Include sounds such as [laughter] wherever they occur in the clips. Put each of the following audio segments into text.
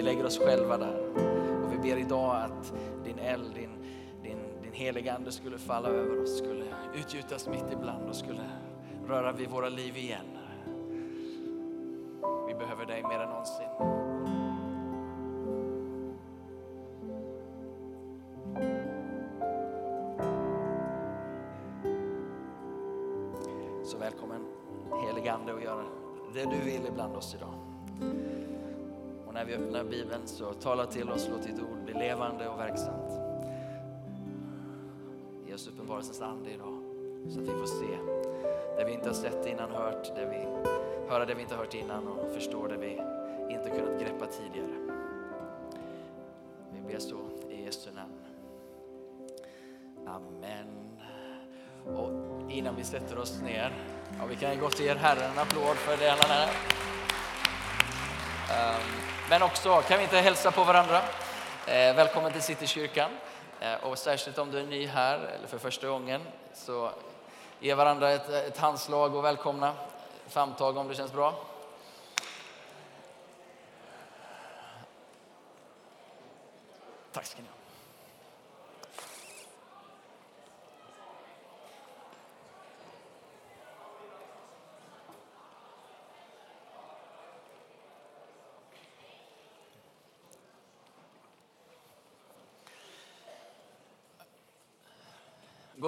Vi lägger oss själva där. Och vi ber idag att din eld, din, din, din heliga Ande skulle falla över oss, skulle utgjutas mitt ibland och skulle röra vid våra liv igen. Vi behöver dig mer än någonsin. Så välkommen helige Ande att göra det du vill ibland oss idag. Och när vi öppnar Bibeln så tala till oss, låt ditt ord bli levande och verksamt. Ge oss uppenbarelsens ande idag så att vi får se det vi inte har sett innan, hört, det vi, höra det vi inte har hört innan och förstå det vi inte kunnat greppa tidigare. Vi ber så i Jesu namn. Amen. Och innan vi sätter oss ner, ja, vi kan gott ge Herren en applåd för det han är. Um, ehm, men också, kan vi inte hälsa på varandra? Eh, välkommen till Citykyrkan. Eh, och särskilt om du är ny här, eller för första gången, så ge varandra ett, ett handslag och välkomna. Famntag om det känns bra. Tack ska ni ha.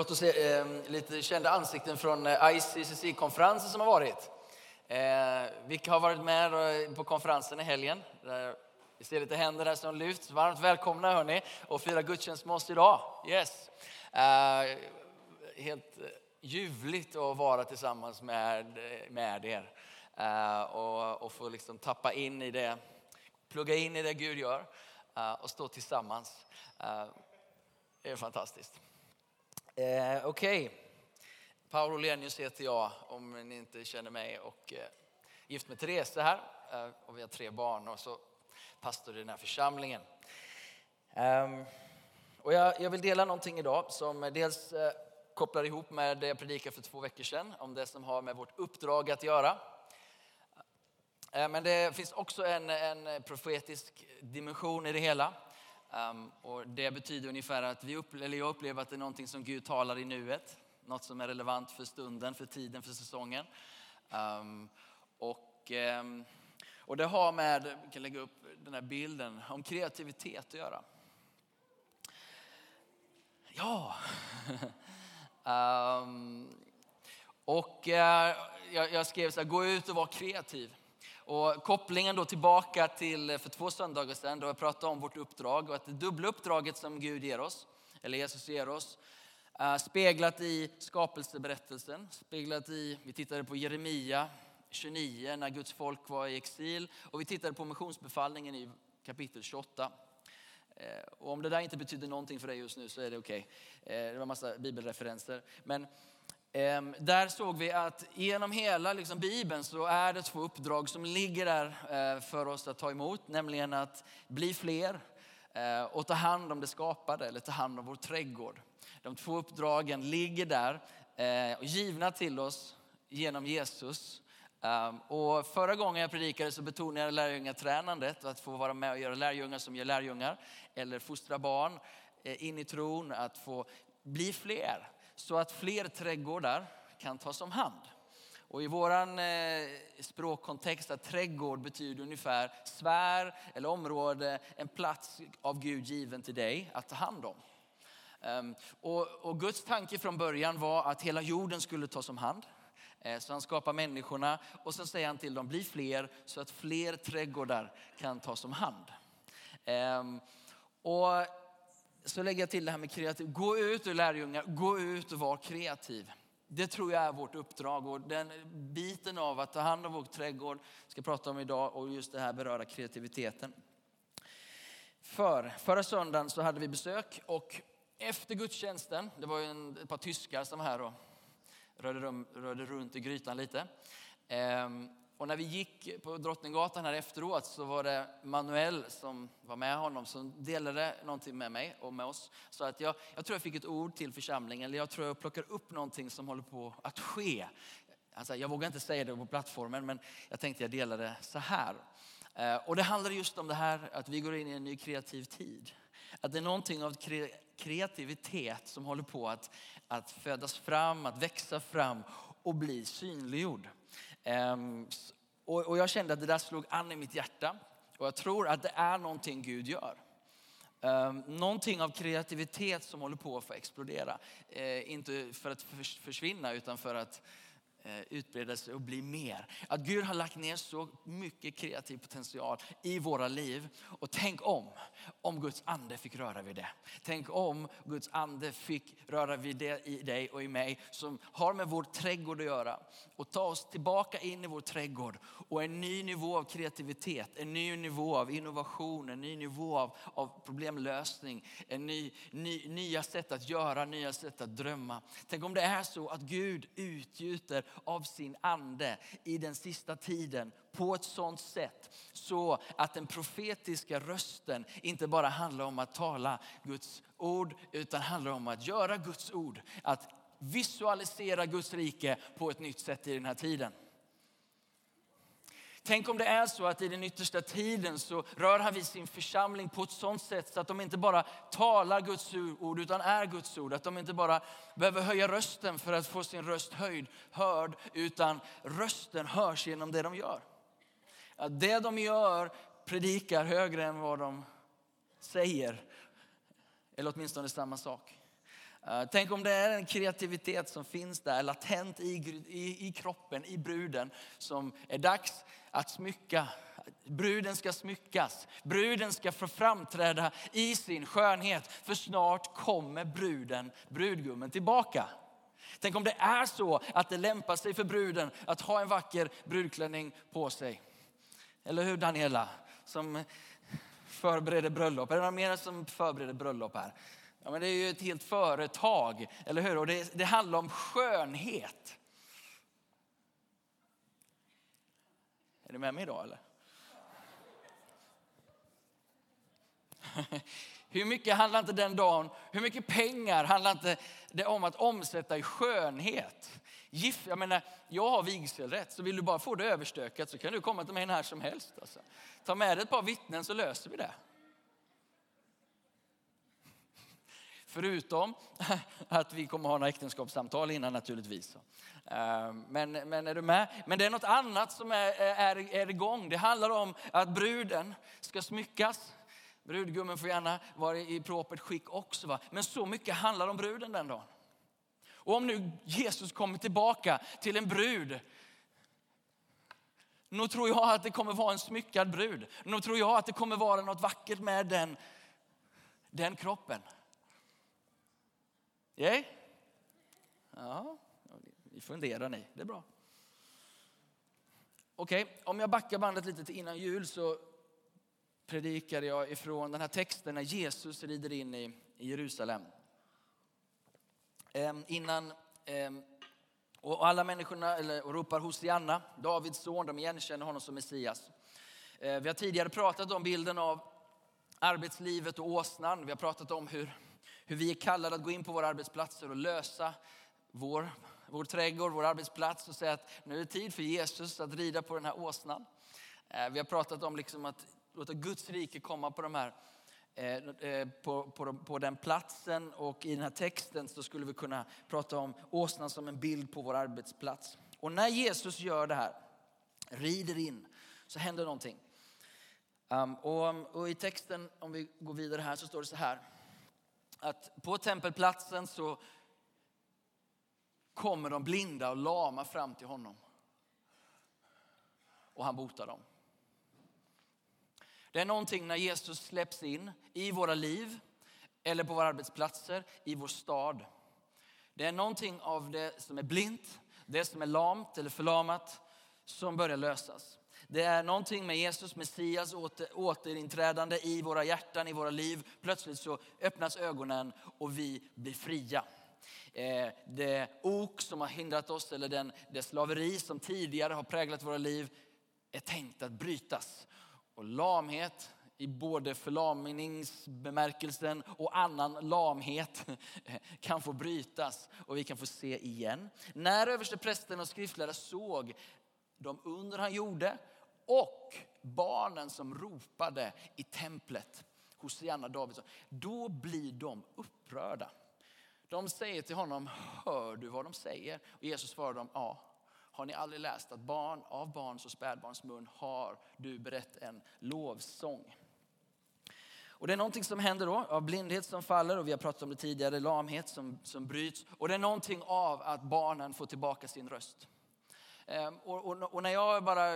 Gott att se eh, lite kända ansikten från eh, ICCC-konferensen som har varit. Eh, vilka har varit med eh, på konferensen i helgen? Vi ser lite händer där som lyfts. Varmt välkomna hörni och fira gudstjänst med oss idag. Yes. Eh, helt eh, ljuvligt att vara tillsammans med, med er eh, och, och få liksom tappa in i det, plugga in i det Gud gör eh, och stå tillsammans. Eh, det är fantastiskt. Eh, Okej. Okay. Paolo Lenius heter jag om ni inte känner mig och eh, gift med Therese här eh, och vi har tre barn och så pastor i den här församlingen. Eh, och jag, jag, vill dela någonting idag som dels eh, kopplar ihop med det jag predikade för två veckor sedan om det som har med vårt uppdrag att göra. Eh, men det finns också en, en profetisk dimension i det hela. Um, och det betyder ungefär att vi upp, eller jag upplever att det är någonting som Gud talar i nuet. Något som är relevant för stunden, för tiden, för säsongen. Um, och, um, och det har med, vi kan lägga upp den här bilden, om kreativitet att göra. Ja. [laughs] och uh, jag, jag skrev så här, gå ut och var kreativ. Och kopplingen då tillbaka till för två söndagar sedan då jag pratade om vårt uppdrag och att det dubbla uppdraget som Gud ger oss, eller Jesus ger oss, speglat i skapelseberättelsen, speglat i, vi tittade på Jeremia 29 när Guds folk var i exil och vi tittade på missionsbefallningen i kapitel 28. Eh, och om det där inte betyder någonting för dig just nu så är det okej. Okay. Det var en massa bibelreferenser. Men Ehm, där såg vi att genom hela liksom Bibeln så är det två uppdrag som ligger där eh, för oss att ta emot. Nämligen att bli fler eh, och ta hand om det skapade eller ta hand om vår trädgård. De två uppdragen ligger där eh, och givna till oss genom Jesus. Ehm, och förra gången jag predikade så betonade jag lärjungatränandet, att få vara med och göra lärjungar som gör lärjungar. Eller fostra barn in i tron, att få bli fler så att fler trädgårdar kan tas om hand. Och I vår eh, språkkontext att trädgård betyder ungefär sfär eller område, en plats av Gud given till dig att ta hand om. Ehm, och, och, Guds tanke från början var att hela jorden skulle tas om hand. Eh, så han skapar människorna och sen säger han till dem, bli fler så att fler trädgårdar kan tas om hand. Ehm, och så lägger jag till det här med kreativ. Gå ut ur lärjungar, gå ut och var kreativ. Det tror jag är vårt uppdrag och den biten av att ta hand om vår trädgård ska jag prata om idag och just det här beröra kreativiteten. För förra söndagen så hade vi besök och efter gudstjänsten, det var ju en, ett par tyskar som var här och rörde, rum, rörde runt i grytan lite. Ehm, och när vi gick på Drottninggatan här efteråt så var det Manuel som var med honom som delade någonting med mig och med oss. Så att jag, jag tror jag fick ett ord till församlingen, eller jag tror jag plockar upp någonting som håller på att ske. Alltså, jag vågar inte säga det på plattformen men jag tänkte jag delade så här. Eh, och det handlar just om det här att vi går in i en ny kreativ tid. Att det är någonting av kreativitet som håller på att, att födas fram, att växa fram och bli synliggjord. Ehm, och jag kände att det där slog an i mitt hjärta. Och jag tror att det är någonting Gud gör. Ehm, någonting av kreativitet som håller på att få explodera. Eh, inte för att försvinna utan för att eh, utbreda sig och bli mer. Att Gud har lagt ner så mycket kreativ potential i våra liv. Och tänk om, om Guds ande fick röra vid det. Tänk om Guds ande fick röra vid det i dig och i mig som har med vår trädgård att göra. Och ta oss tillbaka in i vår trädgård och en ny nivå av kreativitet, en ny nivå av innovation, en ny nivå av, av problemlösning, en ny, ny, nya sätt att göra, nya sätt att drömma. Tänk om det är så att Gud utgjuter av sin ande i den sista tiden på ett sådant sätt så att den profetiska rösten inte bara handlar om att tala Guds ord utan handlar om att göra Guds ord, att visualisera Guds rike på ett nytt sätt i den här tiden. Tänk om det är så att i den yttersta tiden så rör han vid sin församling på ett sådant sätt så att de inte bara talar Guds ord utan är Guds ord. Att de inte bara behöver höja rösten för att få sin röst höjd, hörd utan rösten hörs genom det de gör. Att det de gör predikar högre än vad de säger. Eller åtminstone samma sak. Tänk om det är en kreativitet som finns där latent i, i, i kroppen, i bruden som är dags att smycka. Bruden ska smyckas. Bruden ska få framträda i sin skönhet. För snart kommer bruden, brudgummen tillbaka. Tänk om det är så att det lämpar sig för bruden att ha en vacker brudklänning på sig. Eller hur Daniela? Som förbereder bröllop. Är det någon mer som förbereder bröllop här? Ja, men det är ju ett helt företag, eller hur? Och det, det handlar om skönhet. Är du med mig idag eller? [laughs] Hur mycket handlar inte den dagen, hur mycket pengar handlar inte det om att omsätta i skönhet? Gift, jag menar, jag har vigselrätt, så vill du bara få det överstökat så kan du komma till mig när som helst. Alltså. Ta med dig ett par vittnen så löser vi det. Förutom [laughs] att vi kommer ha några äktenskapssamtal innan naturligtvis. Ehm, men, men är du med? Men det är något annat som är, är, är igång. Det handlar om att bruden ska smyckas. Brudgummen får gärna vara i propert skick också. Va? Men så mycket handlar om bruden den dagen. Och om nu Jesus kommer tillbaka till en brud Nog tror jag att det kommer vara en smyckad brud. Nog tror jag att det kommer vara något vackert med den, den kroppen. Yay? Ja, ni funderar ni. Det är bra. Okej, okay, om jag backar bandet lite till innan jul så predikade jag ifrån den här texten när Jesus rider in i, Jerusalem. Eh, innan, eh, och alla människorna eller, och ropar Hosianna, Davids son, de igenkänner honom som Messias. Eh, vi har tidigare pratat om bilden av arbetslivet och åsnan. Vi har pratat om hur hur vi är kallade att gå in på våra arbetsplatser och lösa vår, vår trädgård, vår arbetsplats och säga att nu är det tid för Jesus att rida på den här åsnan. Eh, vi har pratat om liksom att låta Guds rike komma på, de här, Eh, eh, på, på, på den platsen och i den här texten så skulle vi kunna prata om åsnan som en bild på vår arbetsplats. Och när Jesus gör det här, rider in, så händer någonting. Um, och, um, och, I texten, om vi går vidare här, så står det så här att på tempelplatsen så kommer de blinda och lama fram till honom. Och han botar dem. Det är någonting när Jesus släpps in i våra liv eller på våra arbetsplatser, i vår stad. Det är någonting av det som är blint, det som är lamt eller förlamat som börjar lösas. Det är någonting med Jesus, Messias åter, återinträdande i våra hjärtan, i våra liv. Plötsligt så öppnas ögonen och vi blir fria. Eh, det ok som har hindrat oss, eller den, det slaveri som tidigare har präglat våra liv, är tänkt att brytas. Och lamhet, i både förlamningsbemärkelsen och annan lamhet [laughs] kan få brytas och vi kan få se igen. När översteprästen och skriftlärare såg de under han gjorde och barnen som ropade i templet, Hosianna Davidsson, då blir de upprörda. De säger till honom, hör du vad de säger? Och Jesus svarar dem, ja. Har ni aldrig läst att barn av barns och spädbarns mun har du berett en lovsång? Och det är någonting som händer då, av blindhet som faller och vi har pratat om det tidigare, lamhet som, som bryts. Och det är någonting av att barnen får tillbaka sin röst. Ehm, och, och, och när jag bara,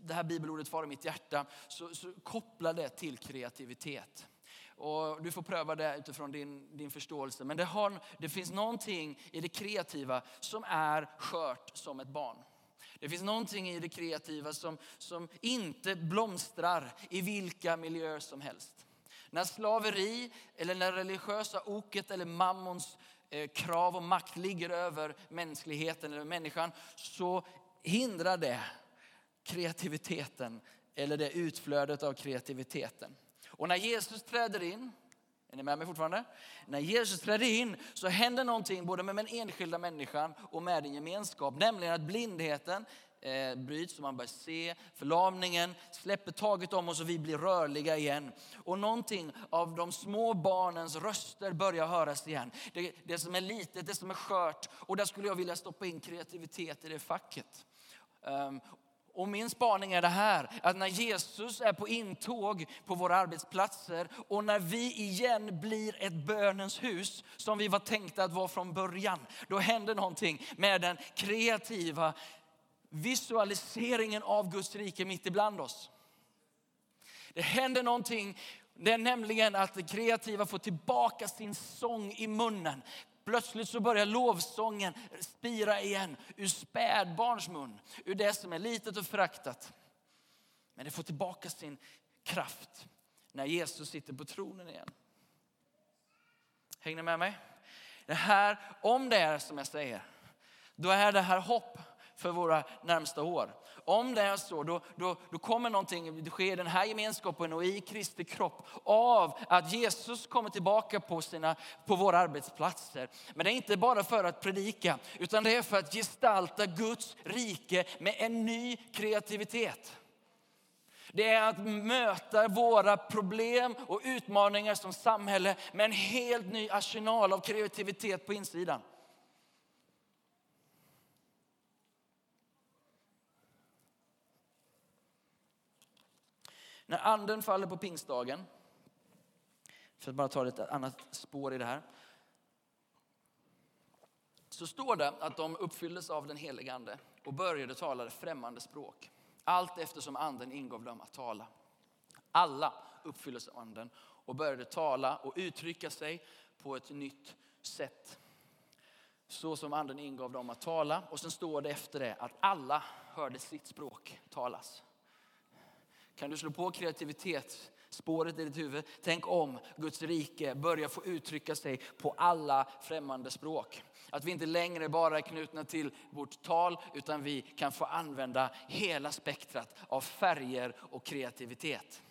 det här bibelordet far i mitt hjärta, så, så kopplar det till kreativitet. Och du får pröva det utifrån din, din förståelse. Men det, har, det finns någonting i det kreativa som är skört som ett barn. Det finns någonting i det kreativa som, som inte blomstrar i vilka miljöer som helst. När slaveri eller när religiösa oket eller mammons eh, krav och makt ligger över mänskligheten eller människan så hindrar det kreativiteten eller det utflödet av kreativiteten. Och när Jesus träder in, är ni med mig fortfarande? När Jesus träder in så händer någonting både med den enskilda människan och med en gemenskap. Nämligen att blindheten eh, bryts och man börjar se. Förlamningen släpper taget om oss och vi blir rörliga igen. Och någonting av de små barnens röster börjar höras igen. Det, det som är litet, det som är skört. Och där skulle jag vilja stoppa in kreativitet i det facket. Um, och min spaning är det här, att när Jesus är på intåg på våra arbetsplatser och när vi igen blir ett bönens hus som vi var tänkta att vara från början, då händer någonting med den kreativa visualiseringen av Guds rike mitt ibland oss. Det händer någonting, det är nämligen att det kreativa får tillbaka sin sång i munnen. Plötsligt så börjar lovsången spira igen ur spädbarns mun, ur det som är litet och föraktat. Men det får tillbaka sin kraft när Jesus sitter på tronen igen. Hänger ni med mig? Det här, om det är som jag säger, då är det här hopp för våra närmsta år. Om det är så, då, då, då kommer någonting, det sker i den här gemenskapen och i Kristi kropp av att Jesus kommer tillbaka på, sina, på våra arbetsplatser. Men det är inte bara för att predika, utan det är för att gestalta Guds rike med en ny kreativitet. Det är att möta våra problem och utmaningar som samhälle med en helt ny arsenal av kreativitet på insidan. När anden faller på pingstdagen, för att bara ta ett annat spår i det här, så står det att de uppfylldes av den helige ande och började tala främmande språk. Allt eftersom anden ingav dem att tala. Alla uppfylldes av anden och började tala och uttrycka sig på ett nytt sätt. Så som anden ingav dem att tala. Och sen står det efter det att alla hörde sitt språk talas. Kan du slå på kreativitetsspåret i ditt huvud? Tänk om Guds rike börjar få uttrycka sig på alla främmande språk. Att vi inte längre bara är knutna till vårt tal utan vi kan få använda hela spektrat av färger och kreativitet.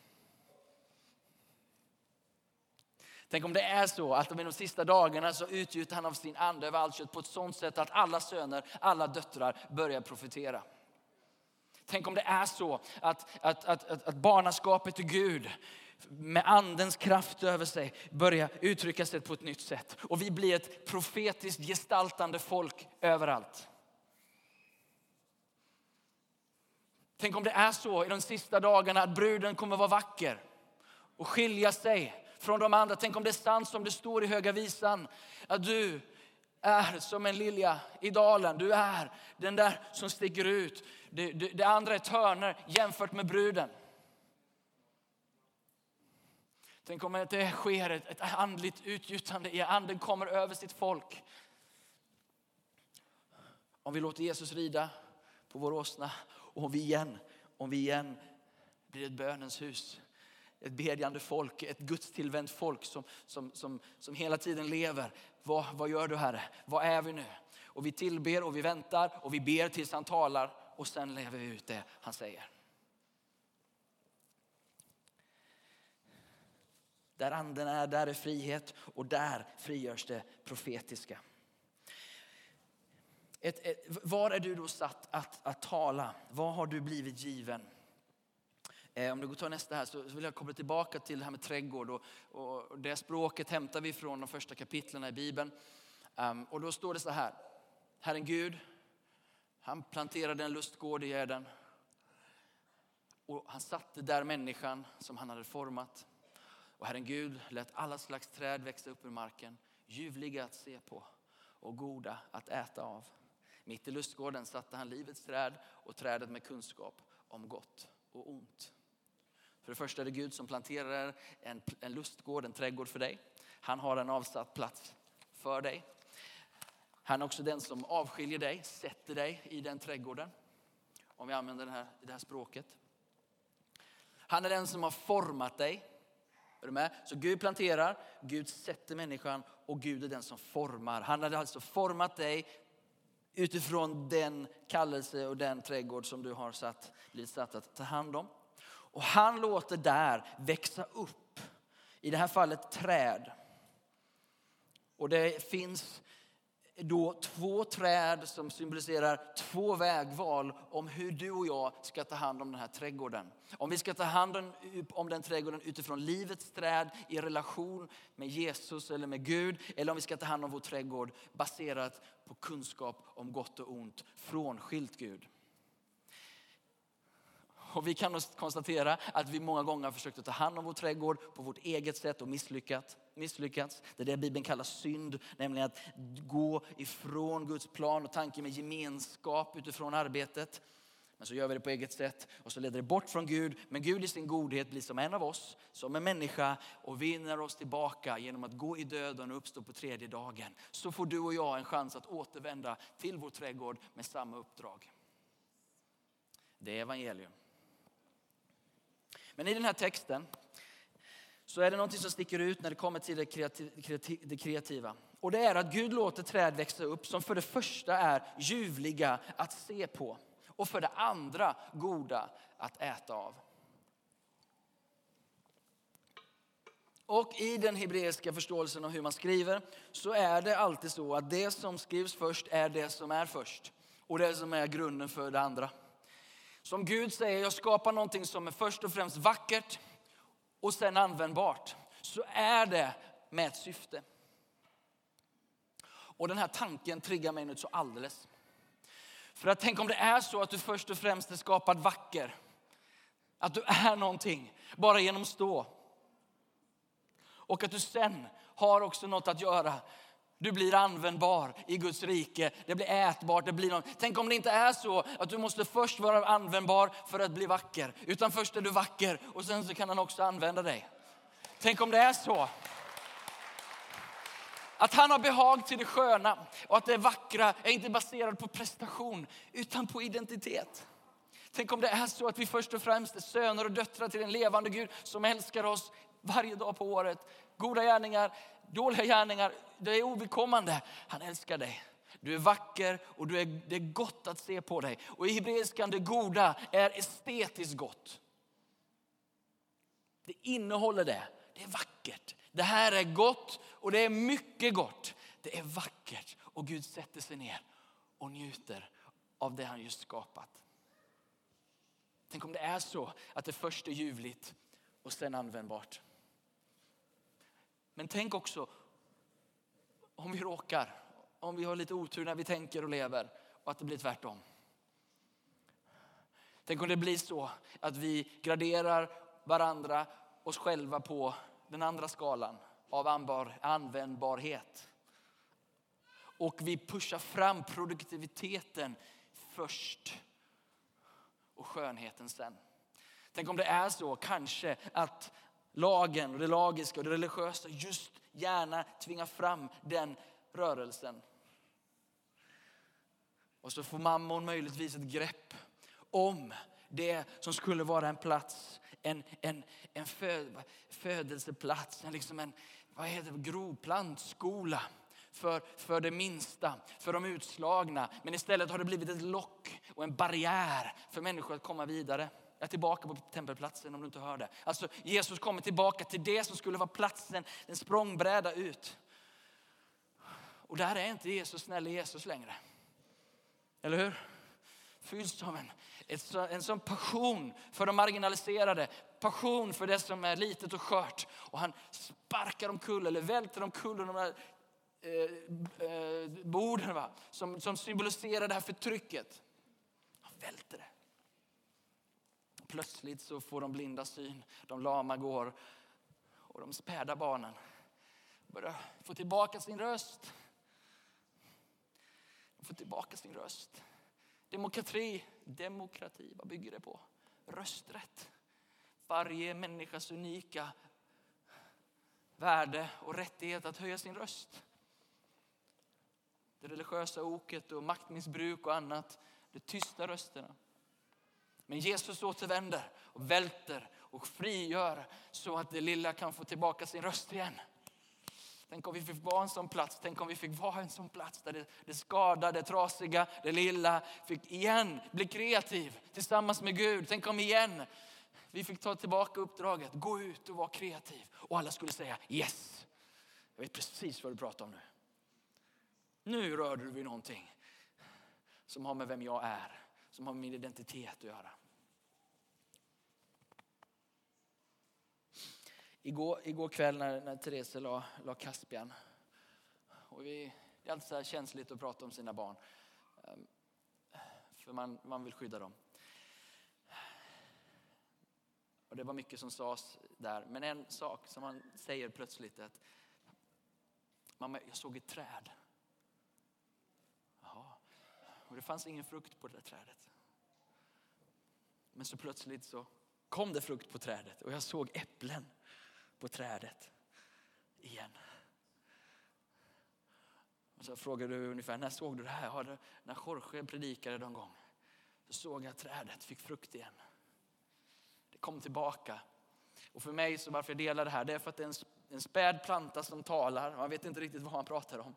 Tänk om det är så att de de sista dagarna så utgjuter han av sin ande över allt kött på ett sådant sätt att alla söner, alla döttrar börjar profetera. Tänk om det är så att, att, att, att, att barnaskapet till Gud med andens kraft över sig börjar uttrycka sig på ett nytt sätt. Och vi blir ett profetiskt gestaltande folk överallt. Tänk om det är så i de sista dagarna att bruden kommer vara vacker och skilja sig från de andra. Tänk om det är sant som det står i Höga Visan att du är som en lilja i dalen. Du är den där som sticker ut. Det, det, det andra är törner jämfört med bruden. Tänk om det sker ett, ett andligt utgjutande i anden kommer över sitt folk. Om vi låter Jesus rida på vår åsna och om vi igen, om vi igen blir ett bönens hus ett bedjande folk, ett gudstillvänt folk som, som, som, som hela tiden lever. Vad, vad gör du Herre? Vad är vi nu? Och vi tillber och vi väntar och vi ber tills han talar och sen lever vi ut det han säger. Där anden är, där är frihet och där frigörs det profetiska. Ett, ett, var är du då satt att, att tala? Vad har du blivit given? Eh, om du går ta nästa här så vill jag koppla tillbaka till det här med trädgård. Och, och det språket hämtar vi från de första kapitlen i Bibeln. Um, och då står det så här. Herren Gud, han planterade en lustgård i Eden. Och han satte där människan som han hade format. Och Herren Gud lät alla slags träd växa upp ur marken, ljuvliga att se på och goda att äta av. Mitt i lustgården satte han livets träd och trädet med kunskap om gott och ont. För det första är det Gud som planterar en, en lustgård, en trädgård för dig. Han har en avsatt plats för dig. Han är också den som avskiljer dig, sätter dig i den trädgården. Om vi använder det här, det här språket. Han är den som har format dig. Är du med? Så Gud planterar, Gud sätter människan och Gud är den som formar. Han har alltså format dig utifrån den kallelse och den trädgård som du har satt, blivit satt att ta hand om. Och han låter där växa upp, i det här fallet träd. Och det finns då två träd som symboliserar två vägval om hur du och jag ska ta hand om den här trädgården. Om vi ska ta hand om den trädgården utifrån livets träd i relation med Jesus eller med Gud. Eller om vi ska ta hand om vår trädgård baserat på kunskap om gott och ont frånskilt Gud. Och vi kan konstatera att vi många gånger har försökt att ta hand om vår trädgård på vårt eget sätt och misslyckats. misslyckats. Det är det Bibeln kallar synd, nämligen att gå ifrån Guds plan och tanke med gemenskap utifrån arbetet. Men så gör vi det på eget sätt och så leder det bort från Gud. Men Gud i sin godhet blir som en av oss, som en människa och vinner oss tillbaka genom att gå i döden och uppstå på tredje dagen. Så får du och jag en chans att återvända till vår trädgård med samma uppdrag. Det är evangelium. Men i den här texten så är det något som sticker ut när det kommer till det kreativa. Och det är att Gud låter träd växa upp som för det första är ljuvliga att se på och för det andra goda att äta av. Och i den hebreiska förståelsen av hur man skriver så är det alltid så att det som skrivs först är det som är först. Och det som är grunden för det andra. Som Gud säger, jag skapar någonting som är först och främst vackert och sen användbart. Så är det med ett syfte. Och den här tanken triggar mig nu så alldeles. För att tänk om det är så att du först och främst är skapad vacker. Att du är någonting bara genom stå. Och att du sen har också något att göra du blir användbar i Guds rike. Det blir ätbart. Det blir någon... Tänk om det inte är så att du måste först vara användbar för att bli vacker. Utan först är du vacker och sen så kan han också använda dig. Tänk om det är så. Att han har behag till det sköna och att det vackra är inte baserat på prestation utan på identitet. Tänk om det är så att vi först och främst är söner och döttrar till en levande Gud som älskar oss varje dag på året. Goda gärningar, dåliga gärningar, det är ovidkommande. Han älskar dig. Du är vacker och du är, det är gott att se på dig. Och i hebreiskan, det goda är estetiskt gott. Det innehåller det. Det är vackert. Det här är gott och det är mycket gott. Det är vackert och Gud sätter sig ner och njuter av det han just skapat. Tänk om det är så att det först är ljuvligt och sen användbart. Men tänk också om vi råkar, om vi har lite otur när vi tänker och lever och att det blir tvärtom. Tänk om det blir så att vi graderar varandra, oss själva på den andra skalan av användbarhet. Och vi pushar fram produktiviteten först och skönheten sen. Tänk om det är så kanske att lagen och det lagiska och det religiösa just gärna tvingar fram den rörelsen. Och så får mammon möjligtvis ett grepp om det som skulle vara en plats, en, en, en föd, födelseplats, en, liksom en vad heter det, grovplantskola för, för det minsta, för de utslagna. Men istället har det blivit ett lock och en barriär för människor att komma vidare jag är tillbaka på tempelplatsen om du inte hör det. Alltså Jesus kommer tillbaka till det som skulle vara platsen, en språngbräda ut. Och där är inte Jesus snäll Jesus längre. Eller hur? Fylls av en en sån passion för de marginaliserade, passion för det som är litet och skört. Och han sparkar omkull eller välter omkull de där eh, eh, borden va? Som, som symboliserar det här förtrycket. Han välter det. Plötsligt så får de blinda syn, de lama går och de späda barnen börjar få tillbaka sin röst. De får tillbaka sin röst. Demokrati, demokrati, vad bygger det på? Rösträtt. Varje människas unika värde och rättighet att höja sin röst. Det religiösa oket och maktmissbruk och annat, de tysta rösterna. Men Jesus återvänder och välter och frigör så att det lilla kan få tillbaka sin röst igen. Tänk om vi fick vara en sån plats, tänk om vi fick vara en sån plats där det, det skadade, det trasiga, det lilla fick igen bli kreativ tillsammans med Gud. Tänk om igen vi fick ta tillbaka uppdraget, gå ut och vara kreativ. Och alla skulle säga yes. Jag vet precis vad du pratar om nu. Nu rörde du vid någonting som har med vem jag är, som har med min identitet att göra. Igår, igår kväll när, när Therese la, la Caspian, och vi, det är alltid så här känsligt att prata om sina barn, ehm, för man, man vill skydda dem. Och det var mycket som sades där, men en sak som man säger plötsligt är att mamma, jag såg ett träd. Och det fanns ingen frukt på det där trädet. Men så plötsligt så kom det frukt på trädet och jag såg äpplen på trädet igen. Och så frågade du ungefär, när såg du det här? Ja, det, när Jorge predikade någon gång. Så såg jag trädet fick frukt igen. Det kom tillbaka. Och för mig, så varför jag delar det här, det är för att det är en, en späd planta som talar. Man vet inte riktigt vad han pratar om.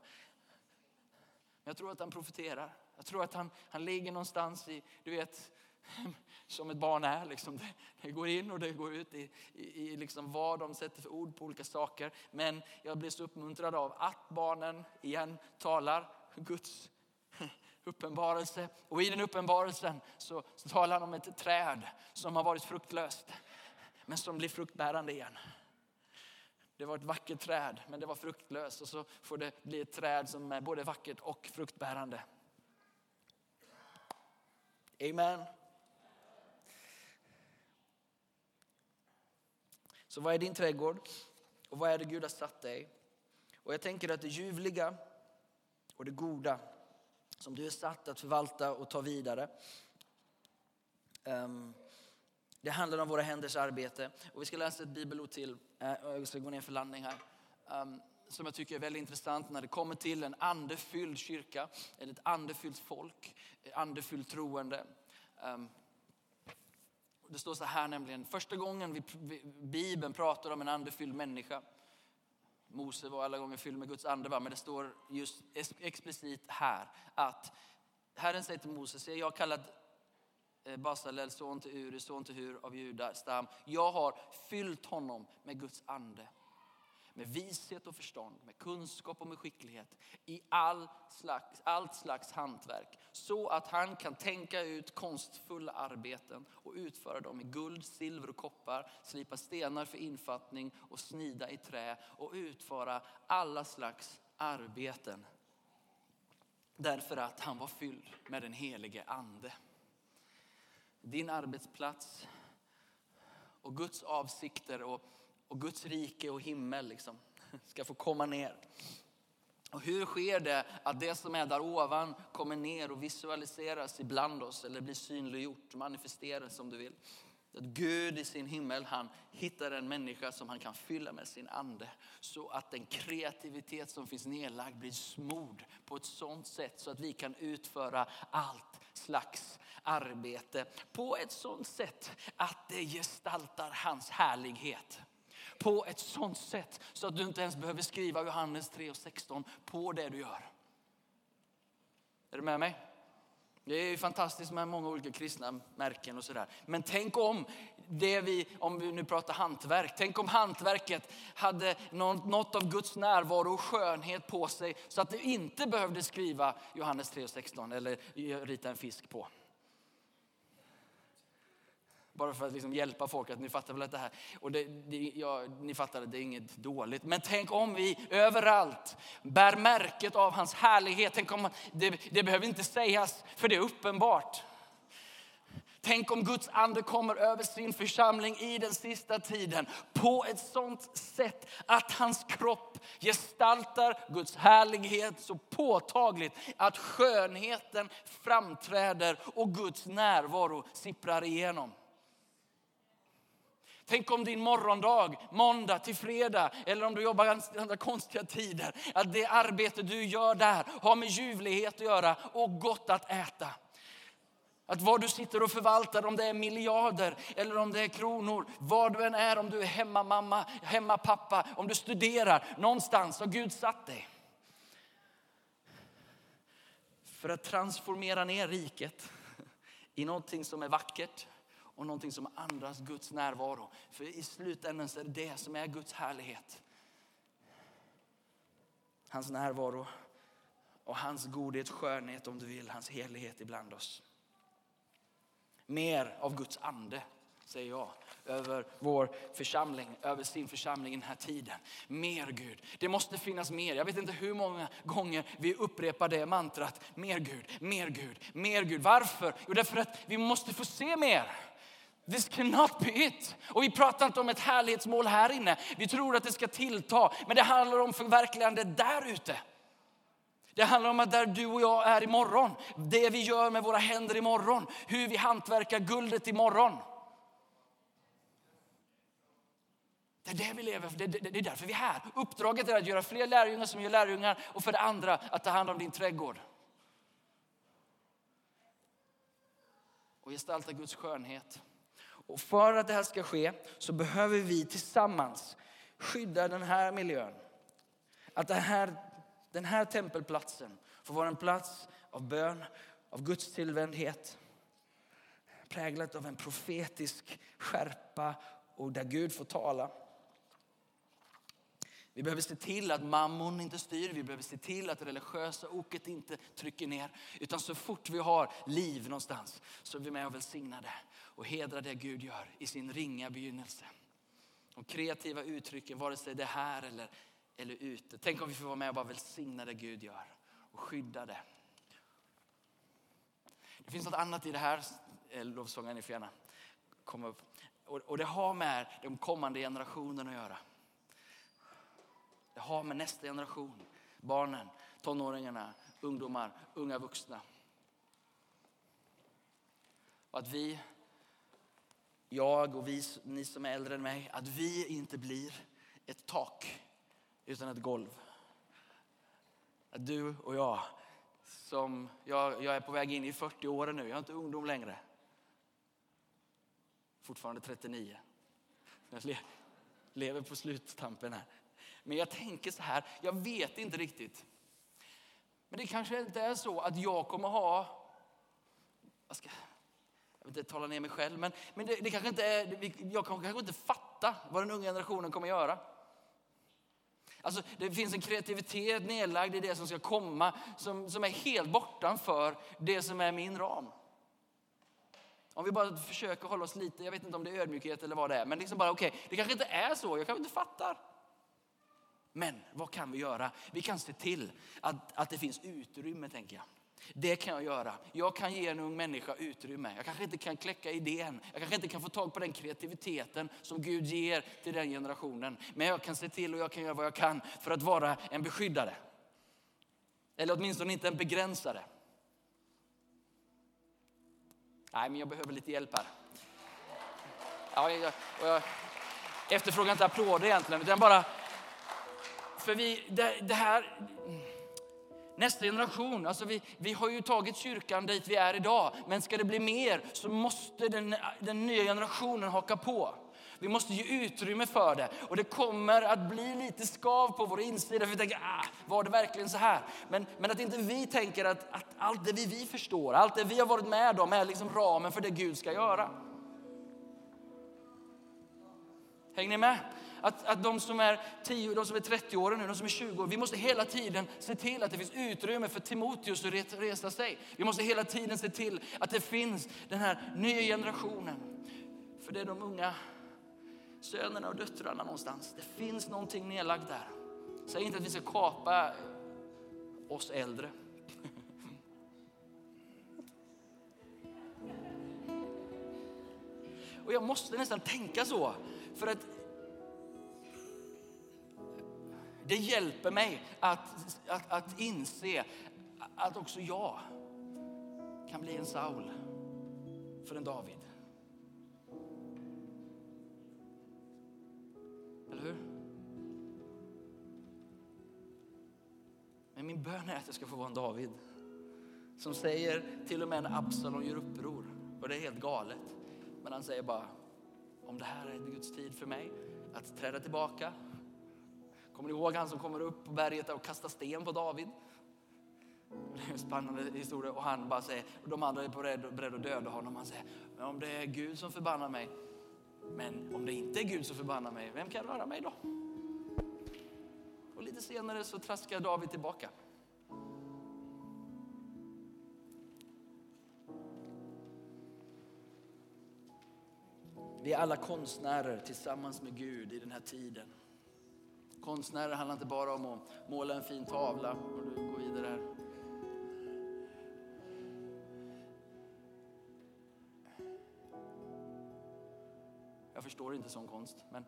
Men jag tror att han profeterar. Jag tror att han, han ligger någonstans i, du vet, [laughs] som ett barn är. Liksom. Det, det, går in och det går ut i, i, i liksom vad de sätter för ord på olika saker. Men jag blir så uppmuntrad av att barnen igen talar Guds [laughs] uppenbarelse. Och i den uppenbarelsen så, så talar han om ett träd som har varit fruktlöst. [laughs] Men som blir fruktbärande igen. Det var ett vackert träd men det var fruktlöst och så får det bli ett träd som är både vackert och fruktbärande. Amen. Så vad är din trädgård? Och vad är det Gud har satt dig? Och jag tänker att det ljuvliga och det goda som du är satt att förvalta och ta vidare. Ehm, det handlar om våra händers arbete. Och vi ska läsa ett bibelord till. Eh, jag ska gå ner för landning här. Ehm, som jag tycker är väldigt intressant när det kommer till en andefylld kyrka, eller ett andefyllt folk, andefyllt troende. Ehm, det står så här nämligen, första gången vi, Bibeln pratar om en andefylld människa. Mose var alla gånger fylld med Guds ande, men det står just explicit här att Herren säger till Mose, jag har kallat eh, Basalel, son till Uri, son till Hur av Juda stam. Jag har fyllt honom med Guds ande med vishet och förstånd, med kunskap och med skicklighet i all slags, allt slags hantverk. Så att han kan tänka ut konstfulla arbeten och utföra dem i guld, silver och koppar, slipa stenar för infattning och snida i trä och utföra alla slags arbeten. Därför att han var fylld med den helige ande. Din arbetsplats och Guds avsikter och och Guds rike och himmel liksom, [laughs] ska få komma ner. Och hur sker det att det som är där ovan kommer ner och visualiseras ibland oss eller blir synliggjort, manifesteras om du vill. Att Gud i sin himmel han hittar en människa som han kan fylla med sin ande. Så att den kreativitet som finns nedlagd blir smord på ett sånt sätt så att vi kan utföra allt slags arbete. På ett sånt sätt att det gestaltar hans härlighet på ett sånt sätt så att du inte ens behöver skriva Johannes 3 och 16 på det du gör. Är du med mig? Det är fantastiskt med många olika kristna märken och sådär. Men tänk om det vi, om vi nu pratar hantverk, tänk om hantverket hade något av Guds närvaro och skönhet på sig så att du inte behövde skriva Johannes 3 och 16 eller rita en fisk på. Bara för att liksom hjälpa folk att ni fattar väl att det här, och det, det, ja, ni fattar att det är inget dåligt. Men tänk om vi överallt bär märket av hans härlighet. Tänk om, det, det behöver inte sägas, för det är uppenbart. Tänk om Guds ande kommer över sin församling i den sista tiden på ett sånt sätt att hans kropp gestaltar Guds härlighet så påtagligt att skönheten framträder och Guds närvaro sipprar igenom. Tänk om din morgondag, måndag till fredag, eller om du jobbar andra konstiga tider, att det arbete du gör där har med ljuvlighet att göra och gott att äta. Att vad du sitter och förvaltar, om det är miljarder eller om det är kronor, vad du än är, om du är hemmamamma, hemmapappa, om du studerar, någonstans har Gud satt dig. För att transformera ner riket i någonting som är vackert och någonting som andas Guds närvaro. För i slutändan så är det det som är Guds härlighet. Hans närvaro och hans godhet, skönhet om du vill, hans helighet ibland oss. Mer av Guds ande, säger jag, över vår församling, över sin församling i den här tiden. Mer Gud. Det måste finnas mer. Jag vet inte hur många gånger vi upprepar det mantrat. Mer Gud, mer Gud, mer Gud. Varför? Jo, därför att vi måste få se mer. This cannot be it. Och vi pratar inte om ett härlighetsmål här inne. Vi tror att det ska tillta, men det handlar om förverkligande där ute. Det handlar om att där du och jag är imorgon, det vi gör med våra händer imorgon, hur vi hantverkar guldet imorgon. Det är det vi lever för, det, det, det är därför vi är här. Uppdraget är att göra fler lärjungar som gör lärjungar och för det andra att ta hand om din trädgård. Och gestalta Guds skönhet. Och för att det här ska ske så behöver vi tillsammans skydda den här miljön. Att det här den här tempelplatsen får vara en plats av bön, av Guds tillvändhet. Präglat av en profetisk skärpa och där Gud får tala. Vi behöver se till att mammon inte styr, vi behöver se till att det religiösa oket inte trycker ner. Utan så fort vi har liv någonstans så är vi med och välsignar det och hedra det Gud gör i sin ringa begynnelse. De kreativa uttrycken, vare sig det är här eller eller ute. Tänk om vi får vara med och bara välsigna det Gud gör och skydda det. Det finns något annat i det här eh, lovsången, ni får gärna komma upp. Och det har med de kommande generationerna att göra. Det har med nästa generation, barnen, tonåringarna, ungdomar, unga vuxna. Och att vi, jag och vi, ni som är äldre än mig, att vi inte blir ett tak utan ett golv. Att du och jag, som jag, jag är på väg in i 40 åren nu, jag är inte ungdom längre. Fortfarande 39. Jag lever på sluttampen här. Men jag tänker så här, jag vet inte riktigt. Men det kanske inte är så att jag kommer ha, vad ska jag vill inte tala ner mig själv, men, men det, det kanske inte är, jag kommer kanske inte fatta vad den unga generationen kommer göra. Alltså, det finns en kreativitet nedlagd i det som ska komma som, som är helt bortanför det som är min ram. Om vi bara försöker hålla oss lite, jag vet inte om det är ödmjukhet eller vad det är, men liksom bara okej, okay, det kanske inte är så, jag kanske inte fattar. Men vad kan vi göra? Vi kan se till att, att det finns utrymme, tänker jag. Det kan jag göra. Jag kan ge en ung människa utrymme. Jag kanske inte kan kläcka idén. Jag kanske inte kan få tag på den kreativiteten som Gud ger till den generationen. Men jag kan se till och jag kan göra vad jag kan för att vara en beskyddare. Eller åtminstone inte en begränsare. Nej, men jag behöver lite hjälp här. Ja, jag, jag efterfrågar inte applåder egentligen, utan bara... För vi, det, det här nästa generation. Alltså vi, vi har ju tagit kyrkan dit vi är idag, men ska det bli mer så måste den, den nya generationen haka på. Vi måste ge utrymme för det. Och det kommer att bli lite skav på vår insida. För vi tänker, ah, var det verkligen så här? Men, men att inte vi tänker att, att allt det vi, vi förstår, allt det vi har varit med om är liksom ramen för det Gud ska göra. Hänger ni med? Att, att de som är 10, de som är 30 år nu, de som är 20 år, vi måste hela tiden se till att det finns utrymme för Timoteus att resa sig. Vi måste hela tiden se till att det finns den här nya generationen. För det är de unga sönerna och döttrarna någonstans. Det finns någonting nedlagt där. Säg inte att vi ska kapa oss äldre. [laughs] Och jag måste nästan tänka så. För att det hjälper mig att, att, att inse att också jag kan bli en Saul för en David. Eller hur? Men min bön är att jag ska få vara en David. Som säger till och med när Absalom gör uppror. Och det är helt galet. Men han säger bara, om det här är Guds tid för mig att träda tillbaka. Kommer ni ihåg han som kommer upp på berget och kastar sten på David? Det är en spännande historia och han bara säger, och de andra är beredda, beredda att döda honom. Han säger, men om det är Gud som förbannar mig, men om det inte är Gud som förbannar mig, vem kan röra mig då? Och lite senare så traskar David tillbaka. Vi är alla konstnärer tillsammans med Gud i den här tiden. Konstnärer handlar inte bara om att måla en fin tavla och du går vidare här. Jag förstår inte sån konst, men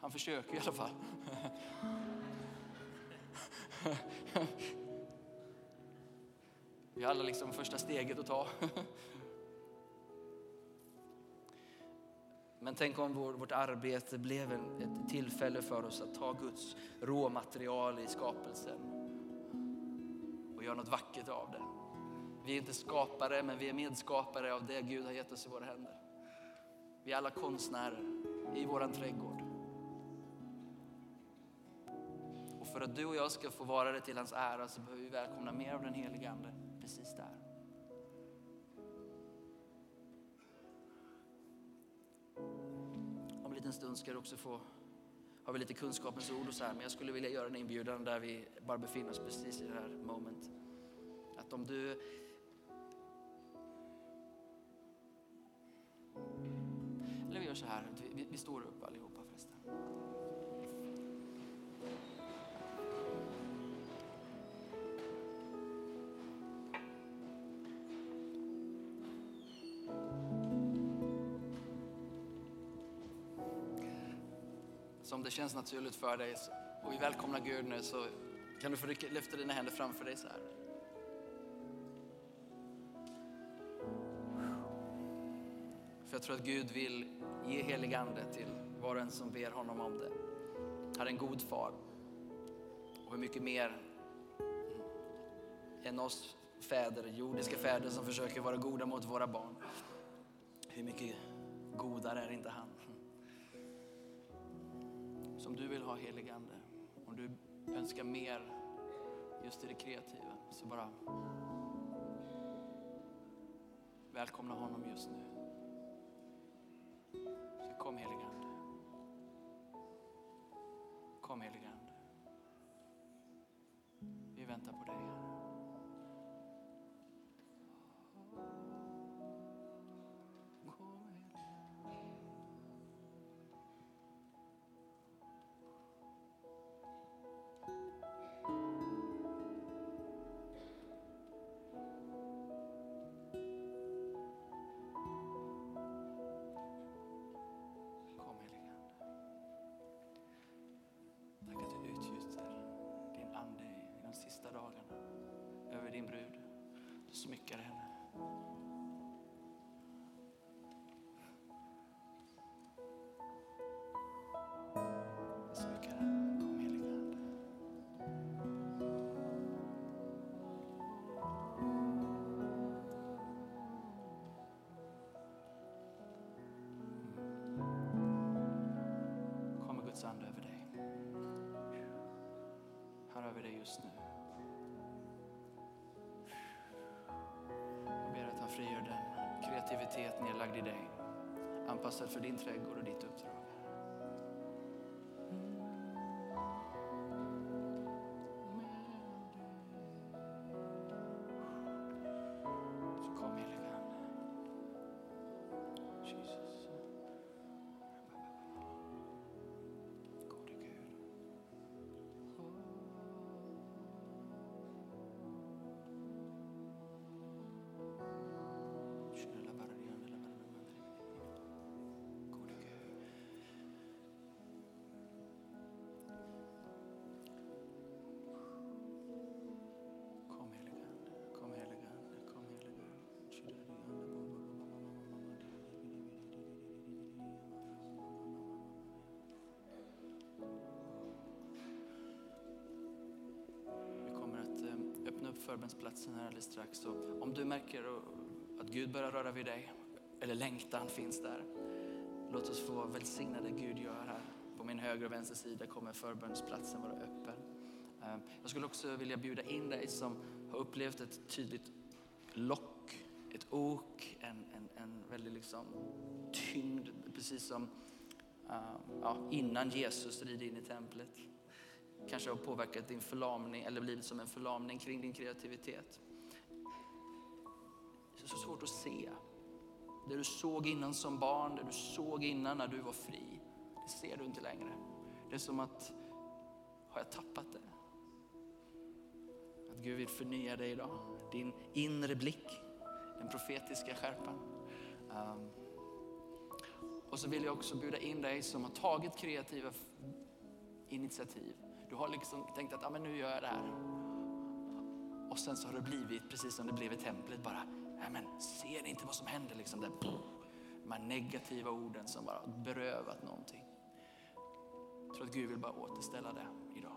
han försöker i alla fall. Vi har alla liksom första steget att ta. Men tänk om vår, vårt arbete blev en, ett tillfälle för oss att ta Guds råmaterial i skapelsen och göra något vackert av det. Vi är inte skapare, men vi är medskapare av det Gud har gett oss i våra händer. Vi är alla konstnärer i våran trädgård. Och för att du och jag ska få vara det till hans ära så behöver vi välkomna mer av den helige Ande precis där. Liten stund ska du också få, har vi lite kunskapens ord och så här, men jag skulle vilja göra en inbjudan där vi bara befinner oss precis i det här moment. Att om du Eller vi gör så här, vi, vi står upp allihopa förresten. Så om det känns naturligt för dig och vi välkomnar Gud nu så kan du få lyfta dina händer framför dig så här. För jag tror att Gud vill ge helig ande till var och en som ber honom om det. Han är en god far. Och hur mycket mer än oss fäder, jordiska fäder som försöker vara goda mot våra barn. Hur mycket godare är inte han? Som du vill ha helig ande, om du önskar mer just i det kreativa, så bara välkomna honom just nu. Så kom helig ande. Kom helig ande. Vi väntar på dig Guds ande över dig. Han över dig just nu. Identitet nedlagd i dig. Anpassad för din trädgård och ditt uppdrag. Förbönsplatsen här alldeles strax. Och om du märker att Gud börjar röra vid dig, eller längtan finns där, låt oss få välsigna det Gud gör här. På min högra och vänstra sida kommer förbönsplatsen vara öppen. Ehm, jag skulle också vilja bjuda in dig som har upplevt ett tydligt lock, ett ok, en, en, en väldigt liksom tyngd, precis som uh, ja, innan Jesus rider in i templet. Kanske har påverkat din förlamning eller blivit som en förlamning kring din kreativitet. Det är så svårt att se. Det du såg innan som barn, det du såg innan när du var fri, det ser du inte längre. Det är som att, har jag tappat det? Att Gud vill förnya dig idag. Din inre blick, den profetiska skärpan. Um, och så vill jag också bjuda in dig som har tagit kreativa initiativ. Du har liksom tänkt att ah, men nu gör jag det här. Och sen så har det blivit precis som det blev i templet bara. Nej, men ser ni inte vad som händer? Liksom där, de här negativa orden som bara berövat någonting. Jag tror att Gud vill bara återställa det idag.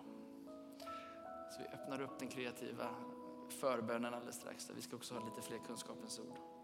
Så vi öppnar upp den kreativa förbönen alldeles strax. Vi ska också ha lite fler kunskapens ord.